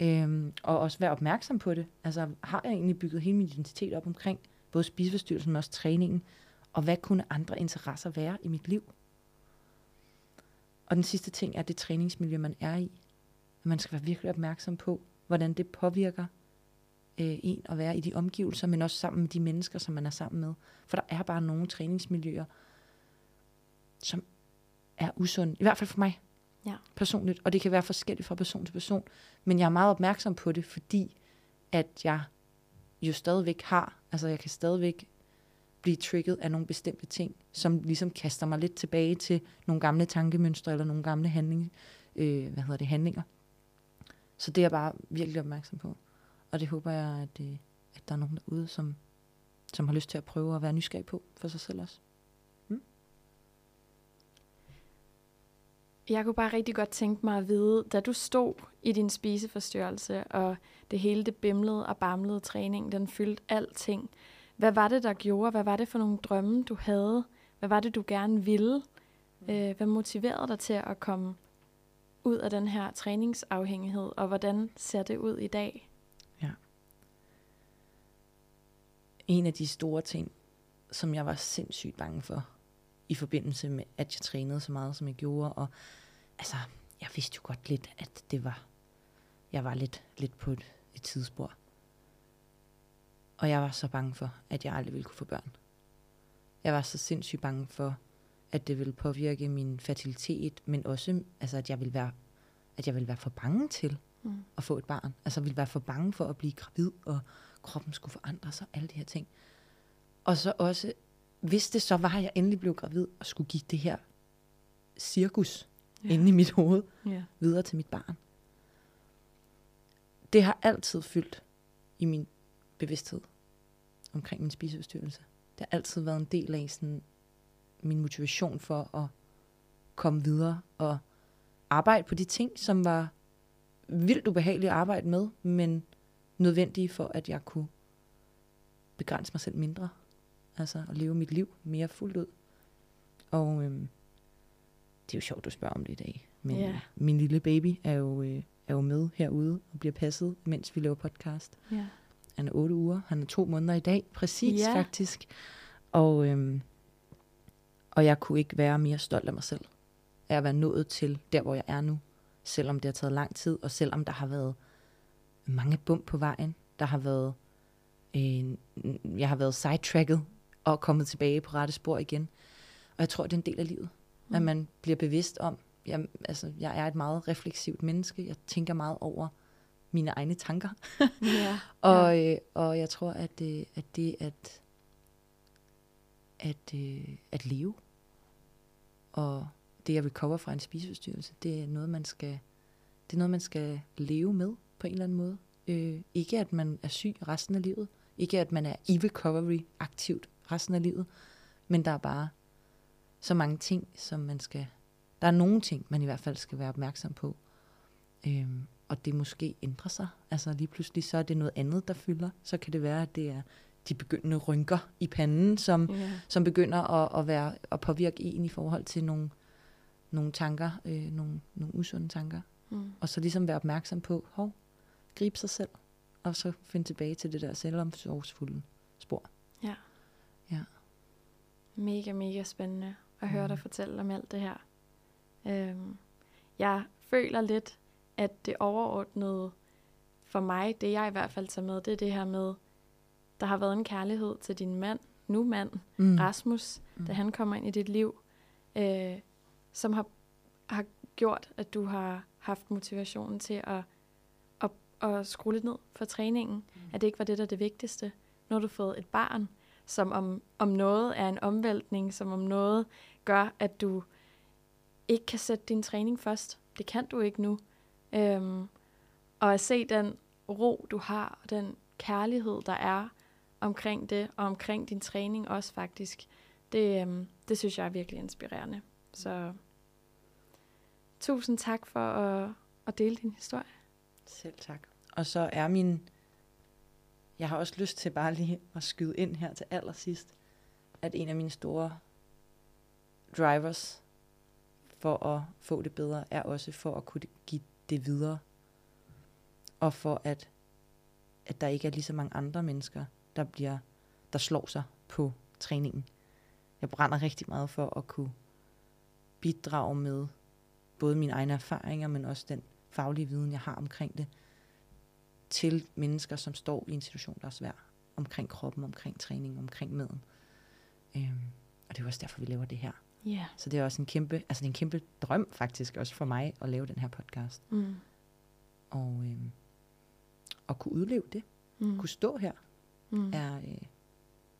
øhm, og også være opmærksom på det. Altså, har jeg egentlig bygget hele min identitet op omkring både spiseforstyrrelsen, men også træningen, og hvad kunne andre interesser være i mit liv? Og den sidste ting er det træningsmiljø, man er i. At man skal være virkelig opmærksom på, hvordan det påvirker øh, en at være i de omgivelser, men også sammen med de mennesker, som man er sammen med. For der er bare nogle træningsmiljøer, som er usunde. I hvert fald for mig. Ja. Personligt. Og det kan være forskelligt fra person til person. Men jeg er meget opmærksom på det, fordi at jeg jo stadigvæk har. Altså jeg kan stadigvæk blive trigget af nogle bestemte ting, som ligesom kaster mig lidt tilbage til nogle gamle tankemønstre eller nogle gamle handling, øh, hvad hedder det, handlinger. Så det er jeg bare virkelig opmærksom på. Og det håber jeg, at, øh, at der er nogen derude, som, som har lyst til at prøve at være nysgerrig på for sig selv også. Jeg kunne bare rigtig godt tænke mig at vide, da du stod i din spiseforstyrrelse, og det hele det bimlede og bamlede træning, den fyldte alting. Hvad var det, der gjorde? Hvad var det for nogle drømme, du havde? Hvad var det, du gerne ville? Øh, hvad motiverede dig til at komme ud af den her træningsafhængighed, og hvordan ser det ud i dag? Ja. En af de store ting, som jeg var sindssygt bange for, i forbindelse med, at jeg trænede så meget, som jeg gjorde. Og altså, jeg vidste jo godt lidt, at det var, jeg var lidt, lidt på et, et tidsspor. Og jeg var så bange for, at jeg aldrig ville kunne få børn. Jeg var så sindssygt bange for, at det ville påvirke min fertilitet, men også, altså, at jeg ville være, at jeg ville være for bange til mm. at få et barn. Altså, jeg ville være for bange for at blive gravid, og kroppen skulle forandre sig, alle de her ting. Og så også, hvis det så var, at jeg endelig blev gravid og skulle give det her cirkus ja. inde i mit hoved ja. videre til mit barn. Det har altid fyldt i min bevidsthed omkring min spiseforstyrrelse. Det har altid været en del af sådan, min motivation for at komme videre og arbejde på de ting, som var vildt ubehagelige at arbejde med, men nødvendige for, at jeg kunne begrænse mig selv mindre altså at leve mit liv mere fuldt ud. Og øhm, det er jo sjovt, du spørger om det i dag. Men yeah. min lille baby er jo, øh, er jo med herude og bliver passet, mens vi laver podcast. Yeah. Han er otte uger. Han er to måneder i dag, præcis yeah. faktisk. Og, øhm, og jeg kunne ikke være mere stolt af mig selv. Af at være nået til der, hvor jeg er nu. Selvom det har taget lang tid, og selvom der har været mange bump på vejen. Der har været, øh, jeg har været sidetracket og kommet tilbage på rette spor igen. Og jeg tror, det er en del af livet, mm. at man bliver bevidst om, jeg, altså, jeg er et meget refleksivt menneske. Jeg tænker meget over mine egne tanker. ja, og, ja. Øh, og jeg tror, at, øh, at det at, at, øh, at leve, og det at recover fra en spiseforstyrrelse, det er noget, man skal, det er noget, man skal leve med på en eller anden måde. Øh, ikke at man er syg resten af livet. Ikke at man er i recovery aktivt resten af livet. Men der er bare så mange ting, som man skal... Der er nogle ting, man i hvert fald skal være opmærksom på. Øhm, og det måske ændrer sig. Altså lige pludselig, så er det noget andet, der fylder. Så kan det være, at det er de begyndende rynker i panden, som, yeah. som begynder at, at, være, at påvirke en i forhold til nogle, nogle tanker, øh, nogle, nogle usunde tanker. Mm. Og så ligesom være opmærksom på, hov, gribe sig selv, og så finde tilbage til det der selvomsorgsfulde spor. Ja. Ja. Mega, mega spændende at høre mm. dig fortælle om alt det her. Øhm, jeg føler lidt, at det overordnede for mig, det jeg i hvert fald tager med, det er det her med, der har været en kærlighed til din mand, nu mand, mm. Rasmus, mm. da han kommer ind i dit liv, øh, som har, har gjort, at du har haft motivationen til at, at, at skrue lidt ned for træningen. Mm. At det ikke var det, der er det vigtigste. Nu har du fået et barn, som om, om noget er en omvæltning, som om noget gør, at du ikke kan sætte din træning først. Det kan du ikke nu. Øhm, og at se den ro, du har, og den kærlighed, der er omkring det, og omkring din træning også faktisk, det, øhm, det synes jeg er virkelig inspirerende. Så tusind tak for at, at dele din historie. Selv tak. Og så er min jeg har også lyst til bare lige at skyde ind her til allersidst, at en af mine store drivers for at få det bedre, er også for at kunne give det videre. Og for at, at der ikke er lige så mange andre mennesker, der, bliver, der slår sig på træningen. Jeg brænder rigtig meget for at kunne bidrage med både mine egne erfaringer, men også den faglige viden, jeg har omkring det, til mennesker, som står i en situation, der er svær, omkring kroppen, omkring træning, omkring maden. Øhm, og det er også derfor, vi laver det her. Yeah. Så det er også en kæmpe, altså det er en kæmpe drøm faktisk også for mig at lave den her podcast. Mm. Og øhm, at kunne udleve det. Mm. Kunne stå her mm. er, øh,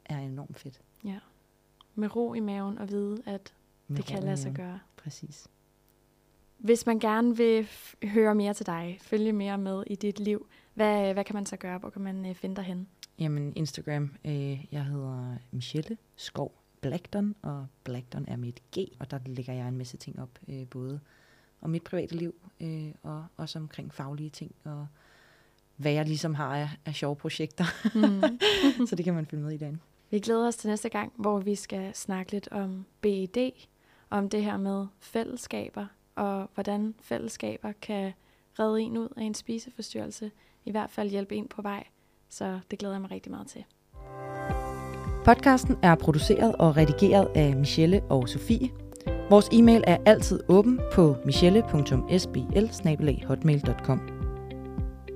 er enormt fedt. Ja. Med ro i maven og vide, at Med det kan lade sig gøre. Præcis. Hvis man gerne vil høre mere til dig, følge mere med i dit liv, hvad, hvad kan man så gøre? Hvor kan man øh, finde dig hen? Jamen, Instagram. Øh, jeg hedder Michelle Skov Blackdon, og Blackdon er et G, og der lægger jeg en masse ting op, øh, både om mit private liv, øh, og også omkring faglige ting, og hvad jeg ligesom har af, af sjove projekter. Mm. Så det kan man følge med i dagen. Vi glæder os til næste gang, hvor vi skal snakke lidt om BED, om det her med fællesskaber, og hvordan fællesskaber kan redde en ud af en spiseforstyrrelse, i hvert fald hjælpe en på vej. Så det glæder jeg mig rigtig meget til. Podcasten er produceret og redigeret af Michelle og Sofie. Vores e-mail er altid åben på michelle.sbl.hotmail.com.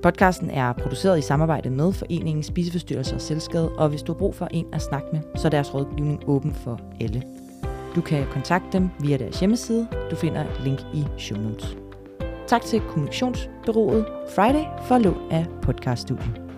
Podcasten er produceret i samarbejde med Foreningen Spiseforstyrrelser og Selvskade, og hvis du har brug for en at snakke med, så er deres rådgivning åben for alle. Du kan kontakte dem via deres hjemmeside. Du finder et link i show notes. Tak til kommunikationsbyrået Friday for lån af podcaststudiet.